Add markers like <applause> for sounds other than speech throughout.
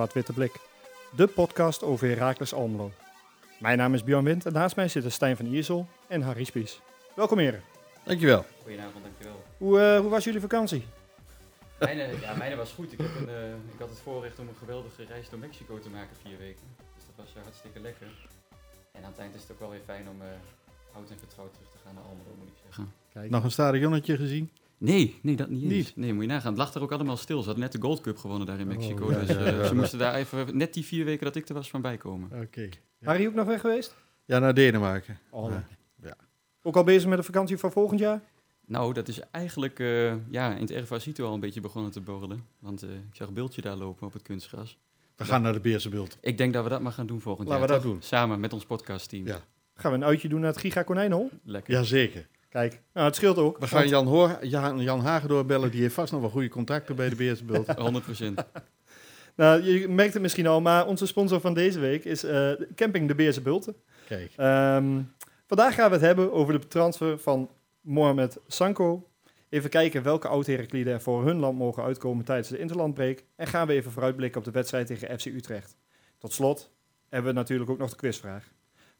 Zwart-Witte Blik, de podcast over Heracles Almelo. Mijn naam is Björn Wind en naast mij zitten Stijn van Iersel en Harry Spies. Welkom heren. Dankjewel. Goedenavond, dankjewel. Hoe, eh, hoe was jullie vakantie? Mijne, ja, mijne was goed. Ik, heb een, eh, ik had het voorrecht om een geweldige reis door Mexico te maken, vier weken. Dus dat was eh, hartstikke lekker. En aan het eind is het ook wel weer fijn om eh oud en vertrouwd terug te gaan naar Almelo, moet ik zeggen. Kijk. Nog een stadionnetje gezien? Nee, nee, dat niet? Nee, moet je nagaan. Het lag er ook allemaal stil. Ze hadden net de Gold Cup gewonnen daar in Mexico. ja, dus ja, eh, ja. ze moesten daar even net die vier weken dat ik er was van bijkomen. Oké. Harry ook nog weg geweest? Ja, naar Denemarken. Oh, Ja. Ook al bezig met de vakantie van volgend jaar? Nou, dat is eigenlijk eh, ja, in het Ervasito al een beetje begonnen te borrelen. Want eh, ik zag een beeldje daar lopen op het kunstgras. We gaan naar de Beersenbeeld. Ik denk dat we dat maar gaan doen volgend Laten jaar. we dat toch? doen. Samen met ons podcastteam. Ja. Gaan we een uitje doen naar het Giga Konijnhol? Lekker. Jazeker. Kijk, nou het scheelt ook. We gaan Jan, Hoor, Jan, Jan Hagen doorbellen. Die heeft vast nog wel goede contacten bij de Beersenbeeld. <laughs> 100%. Nou, je merkt het misschien al, maar onze sponsor van deze week is eh, Camping de Beerse Bulten. Kijk. Ehm, vandaag gaan we het hebben over de transfer van Mohamed Sanko. Even kijken welke oud-Herakliden er voor hun land mogen uitkomen tijdens de interlandbreek. En gaan we even vooruitblikken op de wedstrijd tegen FC Utrecht. Tot slot hebben we natuurlijk ook nog de quizvraag.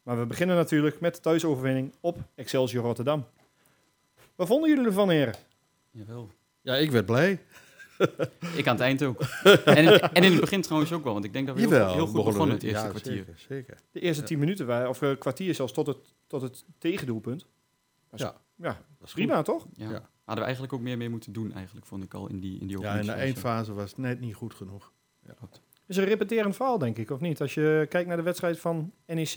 Maar we beginnen natuurlijk met de thuisoverwinning op Excelsior Rotterdam. Wat vonden jullie ervan, heren? Jawel. Ja, ik werd blij. <laughs> Ik aan het eind ook. en, en in het begin trouwens ook wel, want ik denk dat we heel, Jawel. heel goed begonnen begonnen we- het eerste ja, kwartier. Zeker, zeker. De eerste Ja. tien minuten, waren, of een kwartier zelfs, tot het, tot het tegendoelpunt. Was- Ja. Ja, Dat is prima toch? Ja. Ja. Hadden we eigenlijk ook meer mee moeten doen, eigenlijk, vond ik al in die, in die. Ja, in de eindfase was het net niet goed genoeg. is een repeterend verhaal, denk ik, of niet? Als je kijkt naar de wedstrijd van NEC,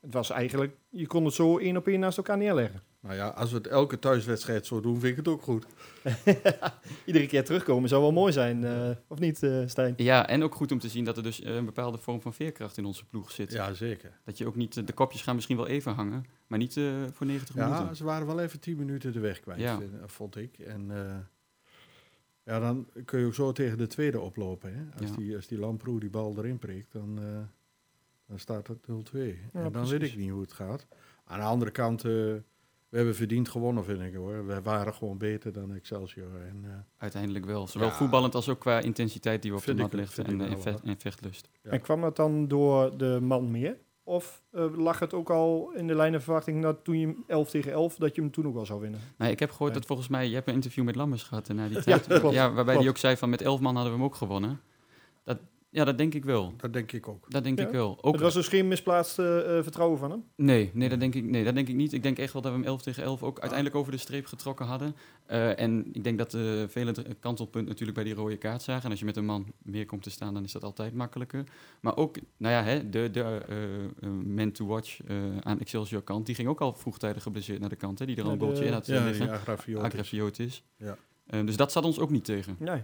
het was eigenlijk, je kon het zo één op één naast elkaar neerleggen. Nou ja, als we het elke thuiswedstrijd zo doen, vind ik het ook goed. <laughs> Iedere keer terugkomen zou wel mooi zijn, eh, of niet, eh, Stijn? Ja, en ook goed om te zien dat er dus eh, een bepaalde vorm van veerkracht in onze ploeg zit. Ja, zeker. Dat je ook niet, de kopjes gaan misschien wel even hangen, maar niet eh, voor 90 Ja, minuten. ze waren wel even tien minuten de weg kwijt, Ja. vond ik. En eh, ja, dan kun je ook zo tegen de tweede oplopen. Hè? Als, Ja. die, als die Lamproe die bal erin prikt, dan, eh, dan staat het 0-2. Ja, en dan precies. weet ik niet hoe het gaat. Aan de andere kant, eh, we hebben verdiend gewonnen, vind ik hoor. We waren gewoon beter dan Excelsior. En, eh, Uiteindelijk wel. Zowel Ja. voetballend als ook qua intensiteit die we op de mat vind en, en vechtlust. Ja. En kwam dat dan door de man meer? Of eh, lag het ook al in de lijnen verwachting dat toen je hem 11 tegen 11, dat je hem toen ook wel zou winnen? Nou, ik heb gehoord Ja. dat volgens mij, je hebt een interview met Lammers gehad eh, na die <laughs> Ja, tijd. klopt, waarbij hij ook zei van met 11 man hadden we hem ook gewonnen. Dat, ja, dat denk ik wel. dat denk ik ook. Dat denk Ja. ik wel. Ook, Het was dus geen misplaatst eh, eh, vertrouwen van hem? nee, nee, dat denk ik, nee, dat denk ik niet. Ik denk echt wel dat we hem 11 tegen 11 ook uiteindelijk over de streep getrokken hadden. Eh, en ik denk dat de vele dr- kantelpunt natuurlijk bij die rode kaart zagen. En als je met een man meer komt te staan, dan is dat altijd makkelijker. Maar ook, nou ja, hè, de, de eh, eh, man to watch eh, aan Excelsior kant, die ging ook al vroegtijdig geblesseerd naar de kant. Hè, die er al Ja, een bolletje de- in had eh, Ja, liggen. die agrafiotis. Agrafiotis. Ja. Eh, dus dat zat ons ook niet tegen. Nee.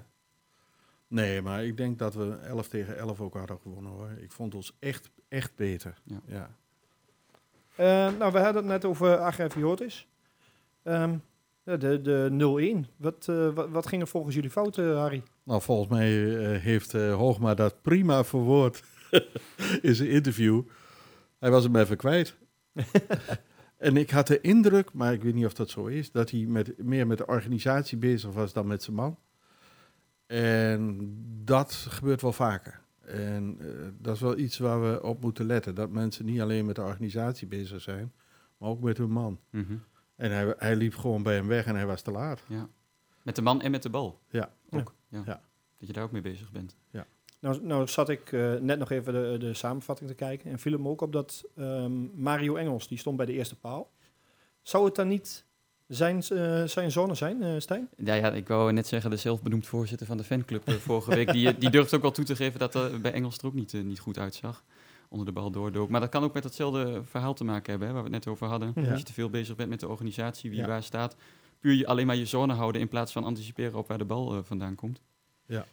Nee, maar ik denk dat we 11 tegen 11 ook hadden gewonnen hoor. Ik vond ons echt, echt beter. Ja. ja. Eh, nou, we hadden het net over Agrafiotis. Ehm ja, de de 0-1. Wat, eh, wat, wat ging er volgens jullie fout, eh, Harry? Nou, volgens mij eh, heeft eh, Hoogma dat prima verwoord <laughs> in zijn interview. Hij was hem even kwijt. <laughs> en ik had de indruk, maar ik weet niet of dat zo is, dat hij met, meer met de organisatie bezig was dan met zijn man. En dat gebeurt wel vaker. En eh, dat is wel iets waar we op moeten letten. Dat mensen niet alleen met de organisatie bezig zijn, maar ook met hun man. Mhm. En hij, hij liep gewoon bij hem weg en hij was te laat. Ja. Met de man en met de bal. Ja. Ook. Ja. Ja. Dat je daar ook mee bezig bent. Nou, nou zat ik eh, net nog even de, de samenvatting te kijken en viel hem ook op dat ehm, Mario Engels, die stond bij de eerste paal. Zou het dan niet zijn, eh, zijn zone zijn, eh, Stijn? Ja, ja, ik wou net zeggen, de zelfbenoemd voorzitter van de fanclub eh, vorige week, die, die durft ook wel toe te geven dat er bij Engels er ook niet, niet goed uitzag. Onder de bal doordook. Maar dat kan ook met datzelfde verhaal te maken hebben, hè, waar we het net over hadden. Ja. Als je te veel bezig bent met de organisatie, wie Ja. waar staat. Puur je, alleen maar je zone houden in plaats van anticiperen op waar de bal vandaan komt. Ja.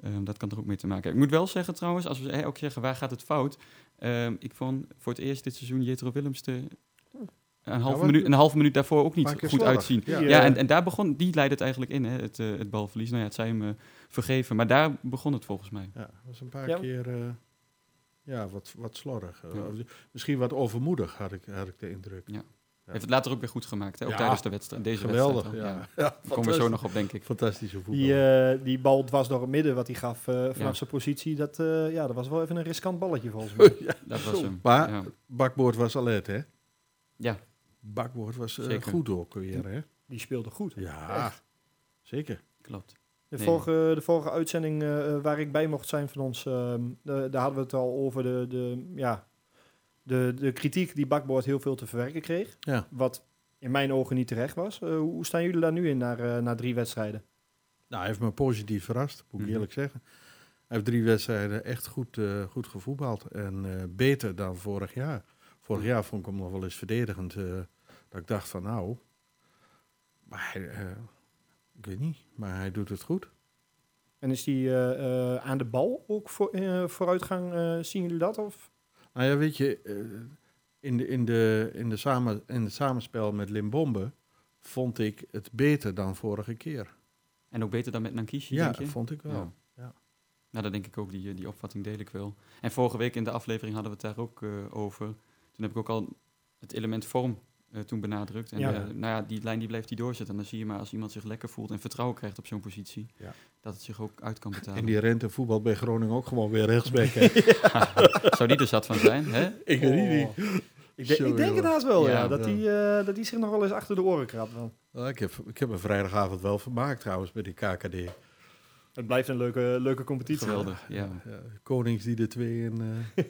Ehm, dat kan er ook mee te maken hebben. Ik moet wel zeggen trouwens, als we ook zeggen waar gaat het fout. Ehm, ik vond voor het eerst dit seizoen Jetro Willems de, een, halve wat- minuut, een minuut daarvoor ook niet goed slordig. uitzien. Ja. Ja, en, en daar begon, die leidde het eigenlijk in, hè, het, eh, het balverlies. Nou ja, het zei hem eh, vergeven, maar daar begon het volgens mij. Ja, dat was een paar Ja. keer eh, ja, wat, wat slorrig. Ja. of Misschien wat overmoedig, had ik, had ik de indruk. Heeft het later ook weer goed gemaakt, hè? ook Ja, tijdens de wedstrijd. Deze Geweldig, wedstrijd. ja. ja. Daar komen we zo nog op, denk ik. Fantastische voetbal. Die, die bal dwars door het midden wat hij gaf eh, vanaf Ja. zijn positie, dat, eh, ja, dat was wel even een riskant balletje volgens <laughs> mij. Dat was hem. Maar Ja. Bakboord was alert, hè? Ja. Bakboord was eh, Zeker. goed ook weer, hè? Die speelde goed. Ja, zeker. Klopt. De, Nee. vorige, de vorige uitzending eh, waar ik bij mocht zijn van ons, ehm, daar hadden we het al over de, de, ja, de, de kritiek die Bakboord heel veel te verwerken kreeg. Ja. Wat in mijn ogen niet terecht was. Eh, hoe staan jullie daar nu in na, eh, na drie wedstrijden? Nou, hij heeft me positief verrast, moet ik Mhm. eerlijk zeggen. Hij heeft drie wedstrijden echt goed, eh, goed gevoetbald. En eh, beter dan vorig jaar. Vorig jaar vond ik hem nog wel eens verdedigend. eh, dat ik dacht van nou... Maar hij, eh, ik weet niet, maar hij doet het goed. En is die eh, eh, aan de bal ook voor, eh, vooruitgang? eh, zien jullie dat? Of? Nou ja, weet je, in, de, in, de, in, de samen, in het samenspel met Limbombe vond ik het beter dan vorige keer. En ook beter dan met Nankishi, Ja, denk je? vond ik wel. Ja. Ja. Nou, dat denk ik ook. Die, die opvatting deel ik wel. En vorige week in de aflevering hadden we het daar ook eh, over. Toen heb ik ook al het element vorm eh, toen benadrukt. En Ja. eh, nou ja, die lijn die blijft die doorzetten. En dan zie je maar als iemand zich lekker voelt en vertrouwen krijgt op zo'n positie, Ja. dat het zich ook uit kan betalen. En die rente voetbal bij Groningen ook gewoon weer rechtsback. hè? <laughs> <laughs> Zou die er zat van zijn, hè? <laughs> ik weet niet. Oh. Ik, denk- Zo, ik denk het haast wel, ja. Ja, dat ja. hij dat die zich nog wel eens achter de oren krabt. wel. Nou, ik, heb, ik heb een vrijdagavond wel vermaakt trouwens bij die KKD. Het blijft een leuke, leuke competitie. Geweldig, ja. Ja, Konings die de twee in... eh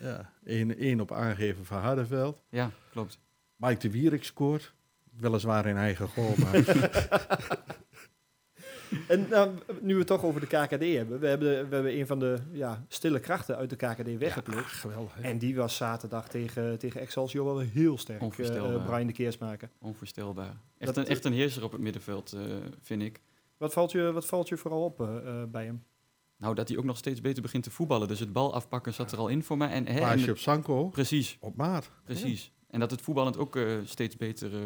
ja, één, één op aangeven van Hardenveld. Ja, klopt. Mike de Wierik scoort. Weliswaar in eigen goal, maar... <laughs> En nou, nu we het toch over de KKD hebben. We hebben, we hebben een van de ja, stille krachten uit de KKD weggeplukt. Ja, geweldig. En die was zaterdag tegen, tegen Excelsior wel heel sterk. eh Onvoorstelbaar. eh, Brian de Keersmaker. Onvoorstelbaar. Dat- Echt een, echt een heerser op het middenveld, eh, vind ik. Wat valt je, wat valt je vooral op bij hem? Nou, dat hij ook nog steeds beter begint te voetballen. Dus het bal afpakken zat er al in voor mij. En, hè, en Paasje op Sanko, precies, op maat. precies. En dat het voetballend ook eh, steeds beter eh,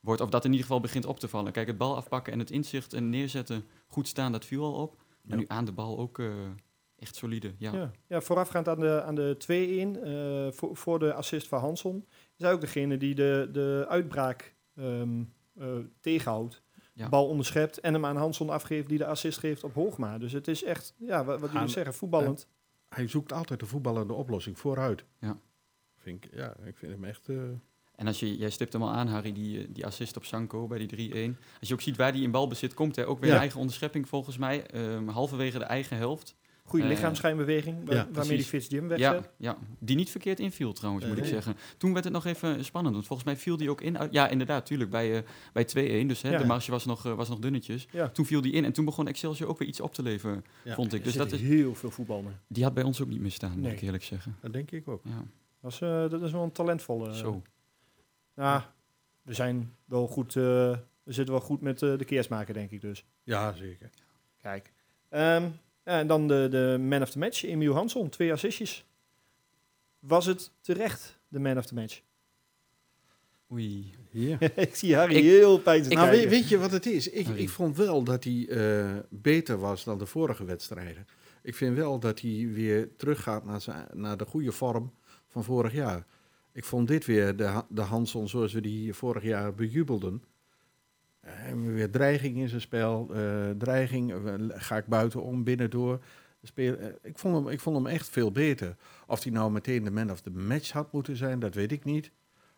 wordt. Of dat in ieder geval begint op te vallen. Kijk, het bal afpakken en het inzicht en neerzetten, goed staan, dat viel al op. Maar Ja. nu aan de bal ook eh, echt solide. Ja. Ja. Ja, voorafgaand aan de, aan de 2-1, eh, voor, voor de assist van Hanson, is hij ook degene die de, de uitbraak ehm, eh, tegenhoudt. Ja. Bal onderschept en hem aan Hanson afgeeft die de assist geeft op Hoogma. Dus het is echt, ja, wat, wat jullie zeggen, voetballend. Hij zoekt altijd de voetballende oplossing vooruit. Ja. Vind ik, ja, ik vind hem echt... eh, En als je, jij stipt hem al aan, Harry, die, eh, die assist op Sanko bij die 3-1. Als je ook ziet waar die in balbezit komt, hè, ook weer Ja. een eigen onderschepping volgens mij. ehm, halverwege de eigen helft. Goede Eh, ja, waarmee die precies. Fitz Jim Ja, ja, die niet verkeerd inviel trouwens, moet ik Nee. zeggen. Toen werd het nog even spannend, want volgens mij viel die ook in. Ja, inderdaad, tuurlijk, bij, eh, bij 2-1. Dus hè, Ja. de marge was nog, eh, was nog dunnetjes. Ja. Toen viel die in en toen begon Excelsior ook weer iets op te leveren, ja, vond ik. Er Dus dat is, heel veel voetbal mee. die had bij ons ook niet misstaan, moet Nee. ik eerlijk zeggen. Dat denk ik ook. Ja, Dat is, eh, dat is wel een talentvolle. zo. Ja, we zijn wel goed, eh, we zitten wel goed met eh, de keersmaker, denk ik dus. Ja, zeker. Kijk. Ehm, en dan de, de man of the match, Emiel Hansson, twee assistjes. Was het terecht, de man of the match? Oei. Ja. <laughs> ik zie Harry Ik- heel pijnlijk nou, weet, weet je wat het is? Ik, ik vond wel dat hij eh, beter was dan de vorige wedstrijden. Ik vind wel dat hij weer teruggaat naar, zijn, naar de goede vorm van vorig jaar. Ik vond dit weer de, de Hanson zoals we die vorig jaar bejubelden. Eh, weer dreiging in zijn spel. eh, dreiging, eh, ga ik buitenom, binnendoor. Ik, vond hem, ik vond hem echt veel beter. Of hij nou meteen de man of the match had moeten zijn, dat weet ik niet.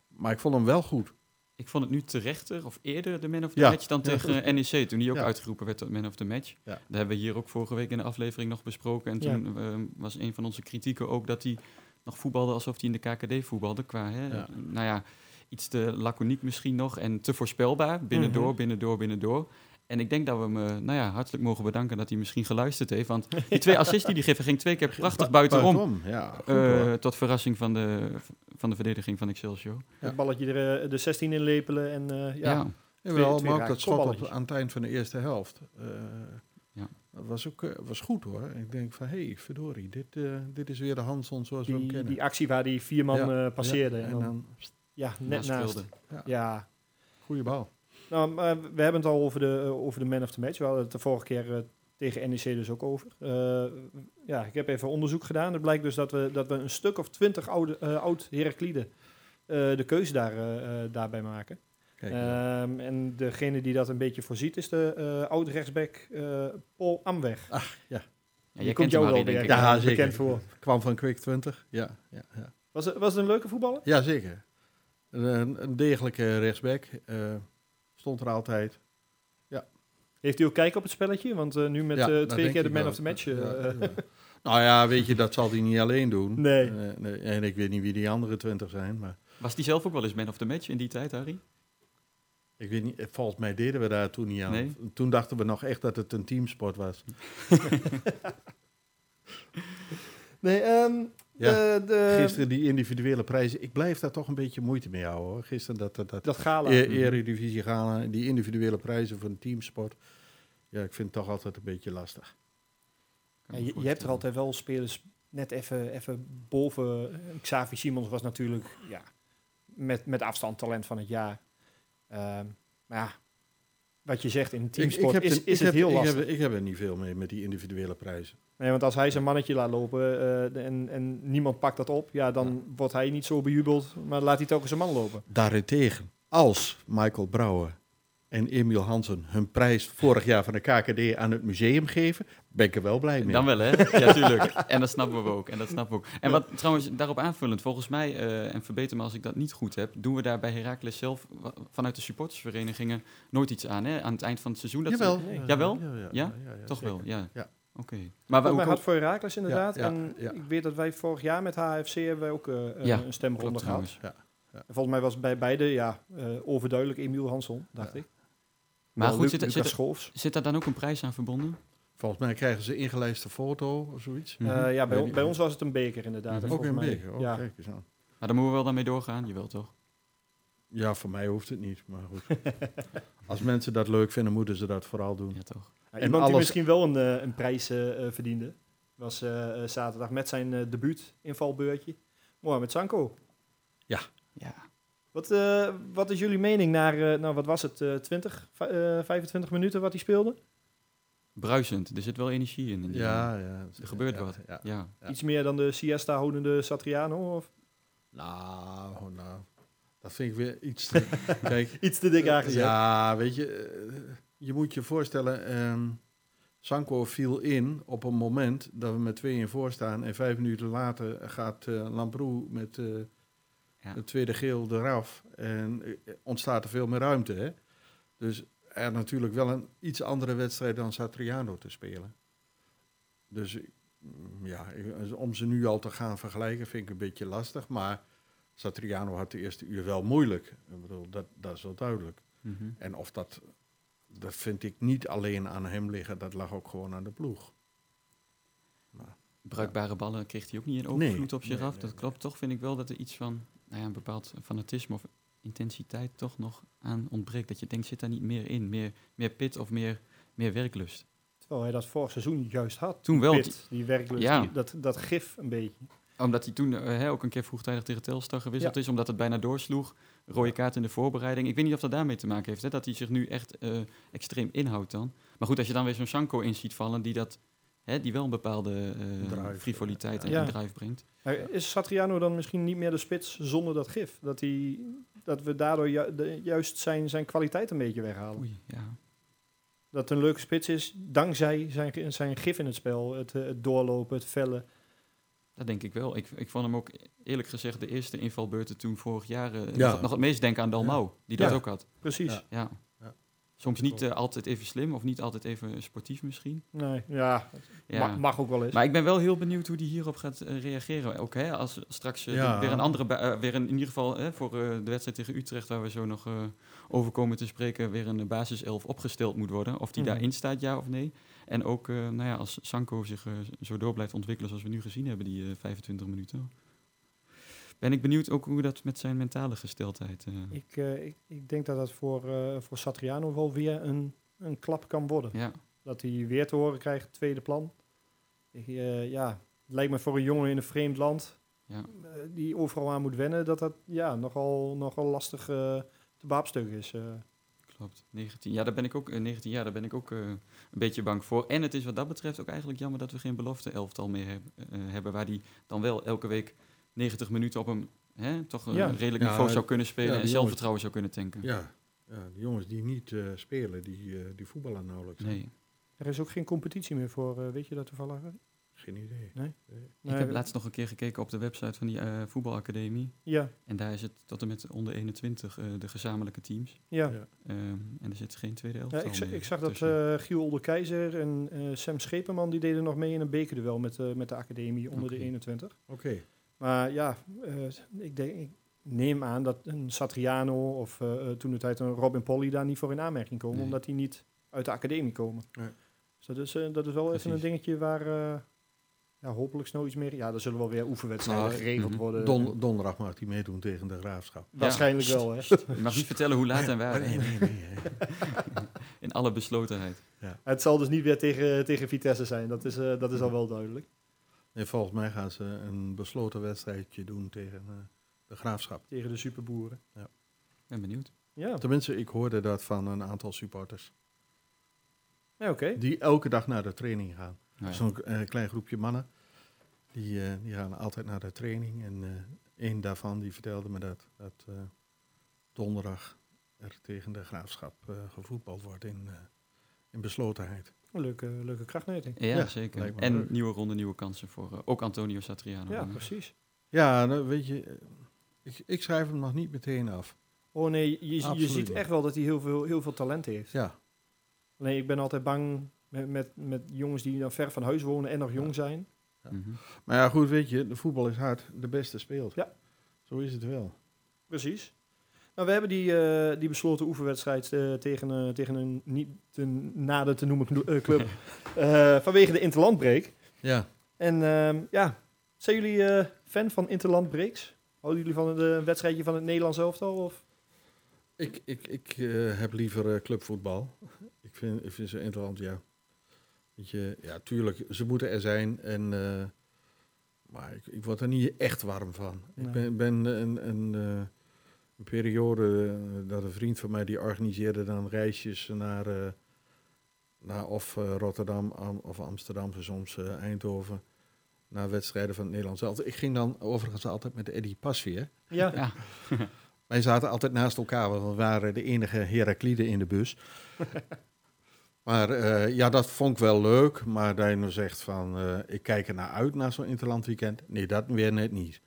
Maar ik vond hem wel goed. Ik vond het nu terechter of eerder de man of the Ja. match dan Ja, tegen NEC, toen die ook Ja. uitgeroepen werd tot man of the match. Dat hebben we hier ook vorige week in de aflevering nog besproken. En toen eh, was een van onze kritieken ook dat hij nog voetbalde alsof hij in de KKD voetbalde. Qua, hè, nou ja, iets te laconiek misschien nog en te voorspelbaar. Binnendoor, Mhm. binnendoor, binnendoor. En ik denk dat we hem eh, nou ja, hartelijk mogen bedanken dat hij misschien geluisterd heeft. Want <laughs> die twee assists die hij geeft, ging twee keer prachtig buitenom. Ja, goed, eh, tot verrassing van de, van de verdediging van Excelsior. Het balletje er, eh, de 16 in lepelen en eh, ja. ja. Jawel, twee maar ook dat schot op, aan het eind van de eerste helft. eh, Ja. Dat was ook was goed hoor. Ik denk van, hé, hey, verdorie, dit, eh, dit is weer de Hanson zoals we hem kennen. die actie waar die vier man Ja, eh, passeerde. Ja, en en dan, dan, ja, net Ja, naast. Ja, goede bal. Nou, maar we hebben het al over de, eh, over de man of the match. We hadden het de vorige keer eh, tegen NEC dus ook over. Eh, ja, ik heb even onderzoek gedaan. Het blijkt dus dat we, dat we een stuk of twintig oude, eh, oud Heraklide eh, de keuze daar, daarbij maken. Kijk, ja. Ehm, en degene die dat een beetje voorziet is de eh oud-rechtsback eh, Paul Amweg. Ja, Die jij komt kent jou hem, wel weer ik. Ja, zeker. bekend voor. kwam van Quick 20. Ja, ja, ja. Was het, was het een leuke voetballer? ja zeker. Een, een degelijke rechtsback. eh, stond er altijd. Heeft u ook kijken op het spelletje? Want eh, nu met Ja, eh, twee keer de man wel. of the match. Ja, eh, ja. <laughs> nou ja, weet je, dat zal hij niet alleen doen. Nee. Nee. En ik weet niet wie die andere 20 zijn, maar Was die zelf ook wel eens man of the match in die tijd, Harry? ik weet niet. Volgens mij deden we daar toen niet aan. Nee? Toen dachten we nog echt dat het een teamsport was. <laughs> nee, ehm, Ja, de, de, Gisteren die individuele prijzen. Ik blijf daar toch een beetje moeite mee houden hoor. Gisteren dat, dat, dat dat gala. e eredivisie gaan, die individuele prijzen voor een teamsport. Ja, ik vind het toch altijd een beetje lastig. Ja, je, je hebt er altijd wel spelers net even, even boven. Eh, Xavi Simons was natuurlijk ja, met, met afstand talent van het jaar. Ehm, maar ja, wat je zegt in teamsport is, is ik het heb- heel ik lastig. Heb, ik heb er niet veel mee met die individuele prijzen. Nee, want als hij zijn mannetje laat lopen eh, en, en niemand pakt dat op, ja, dan wordt hij niet zo bejubeld, maar laat hij toch eens zijn man lopen. Daarentegen, als Michael Brouwer en Emiel Hansen hun prijs vorig jaar van de KKD aan het museum geven, ben ik er wel blij mee. Dan wel, hè? Ja, tuurlijk. <laughs> En dat snappen we ook. En dat snappen we ook. En wat trouwens daarop aanvullend, volgens mij, eh, en verbeter me als ik dat niet goed heb, doen we daar bij Heracles zelf vanuit de supportersverenigingen nooit iets aan, hè? Aan het eind van het seizoen. Dat ze- Jawel. Nee. Jawel? Ja, ja, Ja? ja, ja, Toch zeker. wel, ja. Ja. Oké. Maar Maar we wij voor Herakles inderdaad. Ja, ja, en ik weet dat wij vorig jaar met HFC hebben wij ook eh, Ja, een stemronde gehad. volgens mij was bij beide ja, eh, overduidelijk Emiel Hansson, dacht Ja. ik. Maar goed, zit, zit, zit daar dan ook een prijs aan verbonden? Volgens mij krijgen ze ingelijste foto of zoiets. Mhm. Eh, ja, bij, on- ons was het een beker inderdaad. Mhm. Ook een mij- beker. Oh, ja. kijk eens aan. Maar daar moeten we wel dan mee doorgaan, jawel toch? Ja, voor mij hoeft het niet, maar goed. <laughs> Als mensen dat leuk vinden, moeten ze dat vooral doen. Ja, toch. Ja, En iemand die misschien wel een, eh, een prijs eh, verdiende, was zaterdag met zijn debuut invalbeurtje. Mohamed Sanko. Ja. Wat, eh, wat is jullie mening naar, eh, nou wat was het, eh 20, va- eh, 25 minuten wat hij speelde? Bruisend. Er zit wel energie in. in die man. Ja, ja. Er gebeurt ja, wat. Ja. Ja. Ja. Iets meer dan de siesta houdende Satriano? Of? Nou, nou, dat vind ik weer iets te... <laughs> Kijk, Iets te dik aangezet. Ja, weet je, je moet je voorstellen, ehm Sanko viel in op een moment dat we met tweeën voor staan en vijf minuten later gaat eh Lambrou met eh Ja. het tweede geel eraf en eh, ontstaat er veel meer ruimte. Hè? Dus er natuurlijk wel een iets andere wedstrijd dan Satriano te spelen. Dus mm, ja, ik- om ze nu al te gaan vergelijken vind ik een beetje lastig, maar Satriano had de eerste uur wel moeilijk. Ik bedoel, dat, dat is wel duidelijk. Mhm. En of dat, dat vind ik niet alleen aan hem liggen, dat lag ook gewoon aan de ploeg. Bruikbare ballen kreeg hij ook niet in Nee, overvloed op zich nee, af. nee, dat klopt. Toch vind ik wel dat er iets van nou ja, een bepaald fanatisme of intensiteit toch nog aan ontbreekt. Dat je denkt, zit daar niet meer in? Meer, meer pit of meer, meer werklust? Terwijl hij dat vorig seizoen juist had. Toen wel. Pit, die werklust, Ja. die- dat, dat gif een beetje. Omdat hij toen eh, hè, ook een keer vroegtijdig tegen Telstar gewisseld is, omdat het bijna doorsloeg. Rode kaart in de voorbereiding. Ik weet niet of dat daarmee te maken heeft, hè, dat hij zich nu echt eh, extreem inhoudt dan. Maar goed, als je dan weer zo'n Sanko in ziet vallen, die, dat, hè, die wel een bepaalde eh, Drive, frivoliteit en ja. drive brengt. Is Satriano dan misschien niet meer de spits zonder dat gif? Dat, hij, dat we daardoor ju- de- juist zijn, zijn kwaliteit een beetje weghalen? Oei, ja. Dat het een leuke spits is, dankzij zijn, zijn gif in het spel. Het, eh, het doorlopen, het vellen. Dat denk ik wel. Ik, ik vond hem ook eerlijk gezegd de eerste invalbeurten toen vorig jaar eh, Ja. nog, nog het meest denken aan Dalmau, die dat Ja. ook had. Precies. Ja. Soms niet eh, altijd even slim of niet altijd even sportief misschien. Nee, ja, Ja. Mag, mag ook wel eens. Maar ik ben wel heel benieuwd hoe die hierop gaat eh, reageren. Ook hè, als straks eh, Ja. weer een andere, weer een, in ieder geval hè, voor de wedstrijd tegen Utrecht, waar we zo nog over komen te spreken, weer een basiself opgesteld moet worden. Of die Mhm. daarin staat, ja of nee. En ook, nou ja, als Sanko zich zo door blijft ontwikkelen zoals we nu gezien hebben, die eh, 25 minuten. Ben ik benieuwd ook hoe dat met zijn mentale gesteldheid. eh, ik, eh, ik, ik denk dat dat voor, eh, voor Satriano wel weer een, een klap kan worden. ja, Dat hij weer te horen krijgt, tweede plan. Ik, ja, het lijkt me voor een jongen in een vreemd land, ja. die overal aan moet wennen, dat dat ja, nogal, nogal lastig te beapstuk is. Klopt, 19. Ja, daar ben ik ook, eh, 19 jaar, daar ben ik ook een beetje bang voor. En het is wat dat betreft ook eigenlijk jammer dat we geen belofte elftal meer heb- hebben, waar die dan wel elke week 90 minuten op hem hè, toch een Ja. redelijk Ja, niveau zou kunnen spelen ja, en zelfvertrouwen zou kunnen tanken. Ja, ja de jongens die niet eh, spelen, die, eh, die voetballen nauwelijks. Nee. Er is ook geen competitie meer voor, eh, weet je dat toevallig? Geen idee. Nee? Nee. Ik heb laatst nog een keer gekeken op de website van die eh, voetbalacademie. Ja, En daar is het tot en met onder 21 eh, de gezamenlijke teams. ja. Ja. Ehm, en er zit geen tweede Ja, elftal ik, ik zag dat eh Giel Olderkeizer en eh, Sam Scheperman die deden nog mee in een bekerduel met, eh, met de academie onder de 21. Oké. Maar ja, eh, ik, denk, ik neem aan dat een Satriano of eh, eh, toen de tijd een Robin Polly daar niet voor in aanmerking komen, Nee. omdat die niet uit de academie komen. Nee. Dus dat is, dat is wel even een dingetje waar eh, ja, hopelijk snel iets meer... Ja, er zullen wel weer oefenwedstrijden Nou, geregeld mhm. worden. Don, donderdag mag hij meedoen tegen de graafschap. Waarschijnlijk Ja. wel, hè. Je mag niet vertellen hoe laat en waar. Nee, nee, nee. In alle beslotenheid. Het zal dus niet weer tegen, tegen Vitesse zijn, dat is, eh, dat is al wel duidelijk. Nee, volgens mij gaan ze een besloten wedstrijdje doen tegen eh, de graafschap. Tegen de superboeren. ben benieuwd. Ja, Tenminste, ik hoorde dat van een aantal supporters. ja oké. Die elke dag naar de training gaan. Nou ja. Zo'n eh, klein groepje mannen. Die, eh, die gaan altijd naar de training. En eh een daarvan die vertelde me dat, dat eh, donderdag er tegen de graafschap eh, gevoetbald wordt in, eh, in beslotenheid. Leuke, leuke krachtmeting. Ja, Ja, zeker. En leuk. nieuwe ronde, nieuwe kansen voor eh, ook Antonio Satriano. Ja, precies. Ja, nou, weet je, eh, ik, ik schrijf hem nog niet meteen af. Oh nee, je, je ziet echt wel dat hij heel veel, heel veel talent heeft. Ja, Nee, ik ben altijd bang met, met, met jongens die dan ver van huis wonen en nog jong zijn. Ja. Mhm. maar ja, goed, weet je, de voetbal is hard. De beste speelt. Ja. Zo is het wel. Precies. Nou, we hebben die, eh, die besloten oefenwedstrijd eh, tegen, eh, tegen een niet te nader te noemen club <laughs> vanwege de interlandbreek. Ja, En ehm, ja, zijn jullie fan van interlandbreaks? Houden jullie van een wedstrijdje van het Nederlands elftal? Of? ik, ik, ik heb liever clubvoetbal. Ik vind, ik vind ze interessant, ja. Weet je, ja, tuurlijk, ze moeten er zijn. En, maar ik, ik word er niet echt warm van. Nee. Ik ben, ben een, een, een periode eh, dat een vriend van mij die organiseerde dan reisjes naar, eh, naar of eh, Rotterdam Am- of Amsterdam, soms eh, Eindhoven. Naar wedstrijden van het Nederlands elftal. Ik ging dan overigens altijd met Eddie Pasveer. Ja, Ja, <laughs> Wij zaten altijd naast elkaar, want we waren de enige Herakliden in de bus. <laughs> maar eh, ja, dat vond ik wel leuk. Maar dat je nou zegt van, eh, ik kijk er naar uit naar zo'n interlandweekend. Nee, dat weer net niet.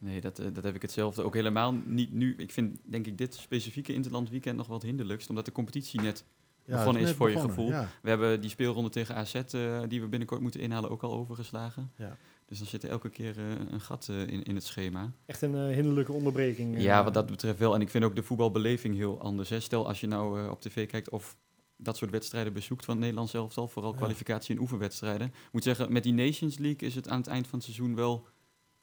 Nee, dat, eh, dat heb ik hetzelfde. Ook helemaal niet nu. Ik vind, denk ik, dit specifieke Interland weekend nog wat hinderlijkst. Omdat de competitie net... Ja, Begonnen is voor je gevoel. Ja. We hebben die speelronde tegen AZ, eh, die we binnenkort moeten inhalen, ook al overgeslagen. Ja. Dus dan zit er elke keer eh, een gat in, in het schema. echt een hinderlijke onderbreking. Ja, wat dat betreft wel. En ik vind ook de voetbalbeleving heel anders. Hè. Stel als je nou op tv kijkt of dat soort wedstrijden bezoekt van het Nederlands elftal, vooral kwalificatie en oefenwedstrijden. Ik moet zeggen, met die Nations League is het aan het eind van het seizoen wel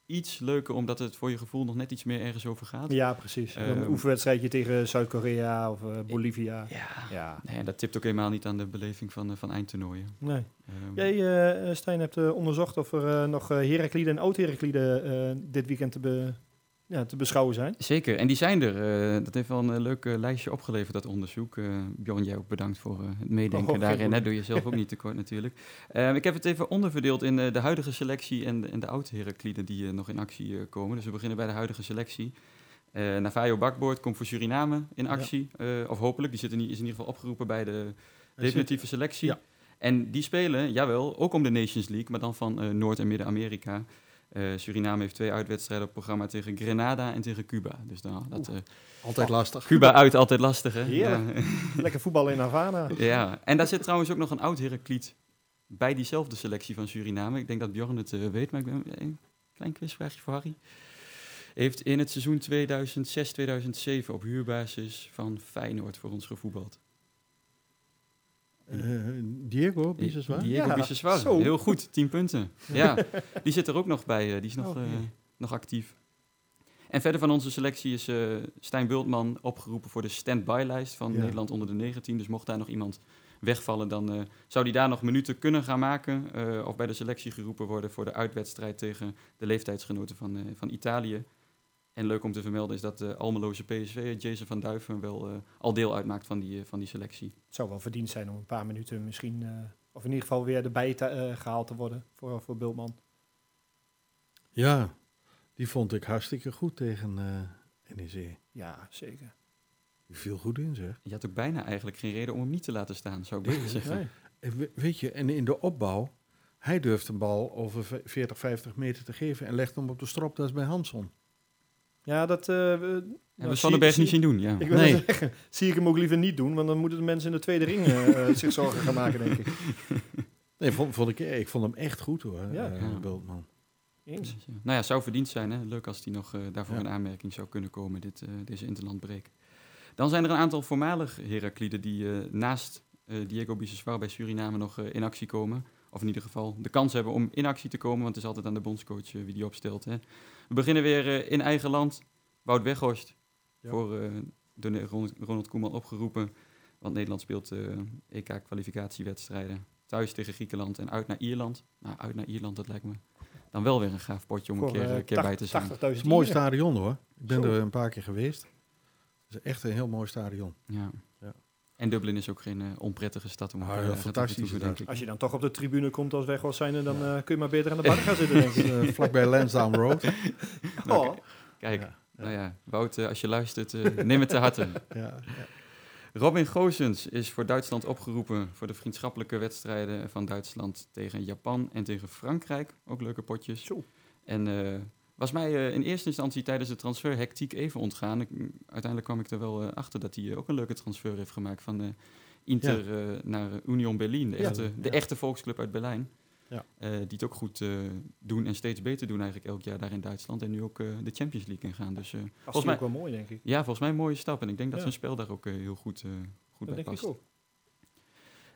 iets leuker, omdat het voor je gevoel nog net iets meer ergens over gaat. Ja, precies. Een Ehm, oefenwedstrijdje tegen Zuid-Korea of eh, Bolivia. Ja. Ja. Nee, dat tipt ook helemaal niet aan de beleving van, eh, van eindtoernooien. Nee. Ehm, Jij, eh, Stijn, hebt onderzocht of er nog Herakliden en oud-Herakliden eh, dit weekend te, be- ja, te beschouwen zijn. Zeker, en die zijn er. eh, dat heeft wel een eh, leuk eh, lijstje opgeleverd, dat onderzoek. Eh Bjorn, jij ook bedankt voor het meedenken Oh, daarin. Probleem. doe je zelf ook niet tekort natuurlijk. Ik heb het even onderverdeeld in de huidige selectie en, de- en de oude Herakliden die nog in actie komen. Dus we beginnen bij de huidige selectie. Navajo Bakboord komt voor Suriname in actie. of hopelijk, die zit in, is in ieder geval opgeroepen bij de definitieve selectie. Ja. En die spelen, jawel, ook om de Nations League, maar dan van Noord- en Midden-Amerika. Eh, Suriname heeft twee uitwedstrijden op programma tegen Grenada en tegen Cuba. Dus dan, dat, eh, Altijd lastig. Cuba uit, altijd lastig, hè? Heerlijk. <laughs> Lekker voetballen in Havana. Ja. ja, en daar zit trouwens ook nog een oud Herakliet bij diezelfde selectie van Suriname. Ik denk dat Bjorn het eh, weet, maar ik ben een klein quizvraagje voor Harry. Heeft in het seizoen 2006-2007 op huurbasis van Feyenoord voor ons gevoetbald. Eh, Diego, Biseswar? Diego Ja, Biseswar. Heel goed, 10 punten. <laughs> Ja, die zit er ook nog bij. eh, die is nog, eh, nog actief. En verder van onze selectie is Stijn Bultman opgeroepen voor de stand-by-lijst van Ja. Nederland onder de 19. Dus mocht daar nog iemand wegvallen, dan zou die daar nog minuten kunnen gaan maken. of bij de selectie geroepen worden voor de uitwedstrijd tegen de leeftijdsgenoten van, van Italië. En leuk om te vermelden is dat de Almeloze PSV, Jason van Duiven, wel eh, al deel uitmaakt van die, eh, van die selectie. Het zou wel verdiend zijn om een paar minuten misschien, eh, of in ieder geval weer erbij te, eh, gehaald te worden voor, voor Bultman. Ja. Die vond ik hartstikke goed tegen eh NEC. Ja, zeker. Die viel goed in, zeg. Je had ook bijna eigenlijk geen reden om hem niet te laten staan, zou ik bijna zeggen. Nee. En we- weet je, en in de opbouw, hij durft een bal over v- 40, 50 meter te geven en legt hem op de stropdas bij Hanson. Ja, dat... eh, we- nou, we Sonnenberg zie- niet zien doen, ja. Ik wil Nee. zeggen, zie ik hem ook liever niet doen, want dan moeten de mensen in de tweede ring eh, eh, <laughs> zich zorgen gaan maken, denk ik. Nee, vond, vond ik, ik vond hem echt goed hoor, Ja. eh, Ja. Bultman. Eens. Ja. Nou ja, zou verdiend zijn. Hè? Leuk als hij nog eh, daarvoor Ja. in aanmerking zou kunnen komen, dit, eh, deze interlandbreek. Dan zijn er een aantal voormalig Herakliden die eh, naast eh, Diego Biseswar bij Suriname nog eh, in actie komen. Of in ieder geval de kans hebben om in actie te komen, want het is altijd aan de bondscoach eh, wie die opstelt. Hè? We beginnen weer eh, in eigen land. Wout Weghorst, Ja. voor eh, door Ronald, Ronald Koeman opgeroepen. Want Nederland speelt eh, EK-kwalificatiewedstrijden. Thuis tegen Griekenland en uit naar Ierland. Nou, uit naar Ierland, dat lijkt me dan wel weer een gaaf potje om een keer, een keer bij te 80 zijn. 80.000 Het is een mooi stadion hoor. Ik ben Zo. er een paar keer geweest. Het is echt een heel mooi stadion. Ja. Ja. En Dublin is ook geen eh, onprettige stad om Ah, eh, fantastisch te. Als je dan toch op de tribune komt als weg was zijn, dan eh, kun je maar beter aan de bank gaan zitten, denk ik. <laughs> Vlakbij Lansdowne Road. <laughs> <laughs> Nou, Oh. Kijk, Ja, nou ja, Wout, als je luistert, eh, neem het te harte. Ja, ja. Robin Goossens is voor Duitsland opgeroepen voor de vriendschappelijke wedstrijden van Duitsland tegen Japan en tegen Frankrijk. Ook leuke potjes. Zo. En eh, was mij eh, in eerste instantie tijdens de transfer hectiek even ontgaan. Ik, mm, uiteindelijk kwam ik er wel eh, achter dat hij eh, ook een leuke transfer heeft gemaakt van Inter naar Union Berlin, de, Ja, echte, de echte volksclub uit Berlijn. Ja. Die het ook goed doen en steeds beter doen eigenlijk elk jaar daar in Duitsland. En nu ook de Champions League ingaan. Dus Dat mij- is ook wel mooi, denk ik. ja, volgens mij een mooie stap. En ik denk dat Ja. zijn spel daar ook heel goed, goed Dat bij ik past. ook.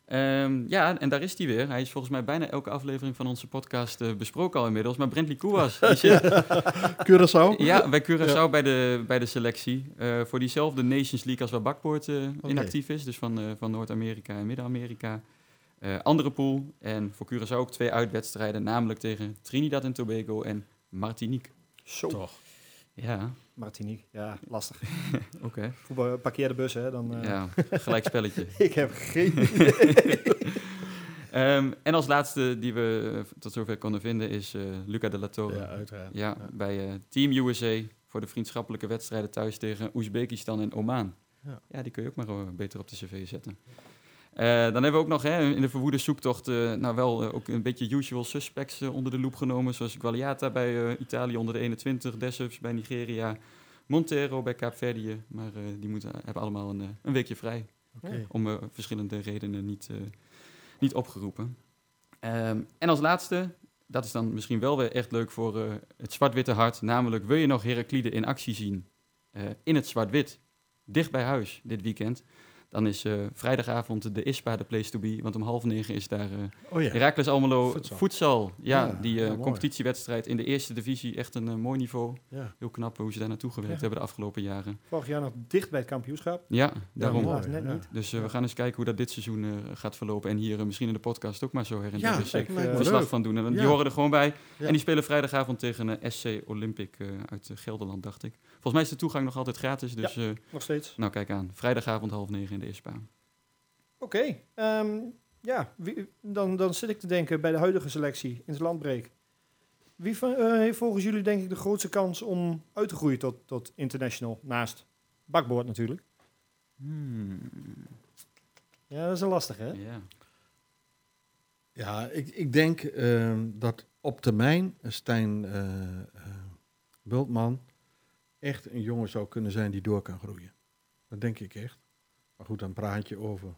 Ehm, ja, en daar is hij weer. Hij is volgens mij bijna elke aflevering van onze podcast eh, besproken al inmiddels. Maar Brentley Koewas, <laughs> zit Curaçao? ja, bij Curaçao Ja. bij, de, bij de selectie. eh, voor diezelfde Nations League als waar Bakboord eh, in Oké. actief is. Dus van, eh, van Noord-Amerika en Midden-Amerika. Eh, andere pool. En voor Curaçao ook twee uitwedstrijden. Namelijk tegen Trinidad en Tobago en Martinique. Zo. Toch. Ja, Martinique. Ja, lastig. <laughs> oké. Voetbal, parkeer de bus, hè. Dan, eh, Ja, gelijk spelletje. <laughs> Ik heb geen <laughs> idee. Ehm, en als laatste die we eh, tot zover konden vinden is eh, Luca de la Torre. Ja, uiteraard. Ja, bij Team USA voor de vriendschappelijke wedstrijden thuis tegen Oezbekistan en Oman. Ja. Ja, die kun je ook maar beter op de cv zetten. Eh, dan hebben we ook nog hè, in de verwoede zoektocht eh, nou wel eh, ook een beetje usual suspects onder de loep genomen. Zoals Gualiata bij Italië onder de 21, Dessers bij Nigeria, Montero bij Kaapverdië. Maar die moeten, hebben allemaal een, een weekje vrij om verschillende redenen niet, niet opgeroepen. Ehm, en als laatste, dat is dan misschien wel weer echt leuk voor het zwart-witte hart. Namelijk, wil je nog Heraklide in actie zien in het zwart-wit, dicht bij huis dit weekend? Dan is eh, vrijdagavond de ISPA de place to be. Want om half negen is daar eh Oh ja. Heracles Almelo. Futsal. Ja, Ja, die eh, competitiewedstrijd in de eerste divisie. Echt een mooi niveau. ja. Heel knap hoe ze daar naartoe gewerkt Ja. hebben de afgelopen jaren. Vorig jaar nog dicht bij het kampioenschap. Ja, daarom. mooi. Net niet. Dus we gaan eens kijken hoe dat dit seizoen gaat verlopen. En hier misschien in de podcast ook maar zo her en der eh, ik, verslag van doen. En die horen er gewoon bij. Ja. En die spelen vrijdagavond tegen SC Olympic uit Gelderland, dacht ik. Volgens mij is de toegang nog altijd gratis. Dus eh, Nog steeds. nou, kijk aan. Vrijdagavond half negen in de ISPA. Oké. ehm, ja, wie- dan, dan zit ik te denken bij de huidige selectie in het landbreek. Wie van, eh, heeft volgens jullie denk ik de grootste kans om uit te groeien tot, tot international? Naast bakboord natuurlijk. Hmm, Ja, dat is een lastig hè? ja. Ja, ik, ik denk ehm, dat op termijn Stijn eh, eh, Bultman echt een jongen zou kunnen zijn die door kan groeien. Dat denk ik echt. Maar goed, dan praat je over.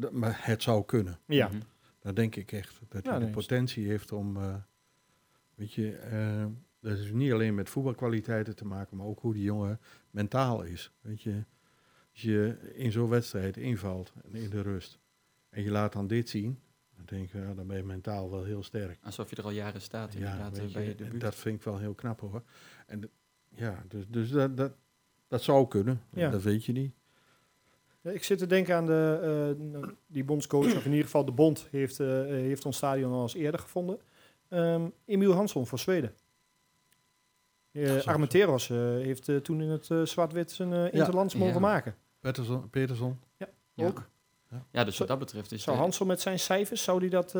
D- maar het zou kunnen. Ja. Mhm. Dat denk ik echt. Dat Ja, hij de nee, potentie heeft om. eh, weet je, eh, dat is niet alleen met voetbalkwaliteiten te maken, maar ook hoe die jongen mentaal is. Weet je, als je in zo'n wedstrijd invalt en in de rust en je laat dan dit zien, dan denk je, ja, dan ben je mentaal wel heel sterk. Alsof je er al jaren staat Ja, inderdaad eh, weet bij je, je en debuut. dat vind ik wel heel knap hoor. En ja, dus, dus dat, dat, dat zou kunnen. Ja. Dat weet je niet. Ja, Ik zit te denken aan de, eh, die bondscoach, of in ieder geval de bond, heeft, eh, heeft ons stadion al eens eerder gevonden. Ehm Emiel Hansson voor Zweden. Uh, zo. Armenteros eh, heeft eh, toen in het eh, zwart-wit zijn eh interlands Ja. mogen maken. Peterson, Peterson Ja. Ook. Ja, dus wat dat betreft is Zou de- Hansson met zijn cijfers, zou die dat...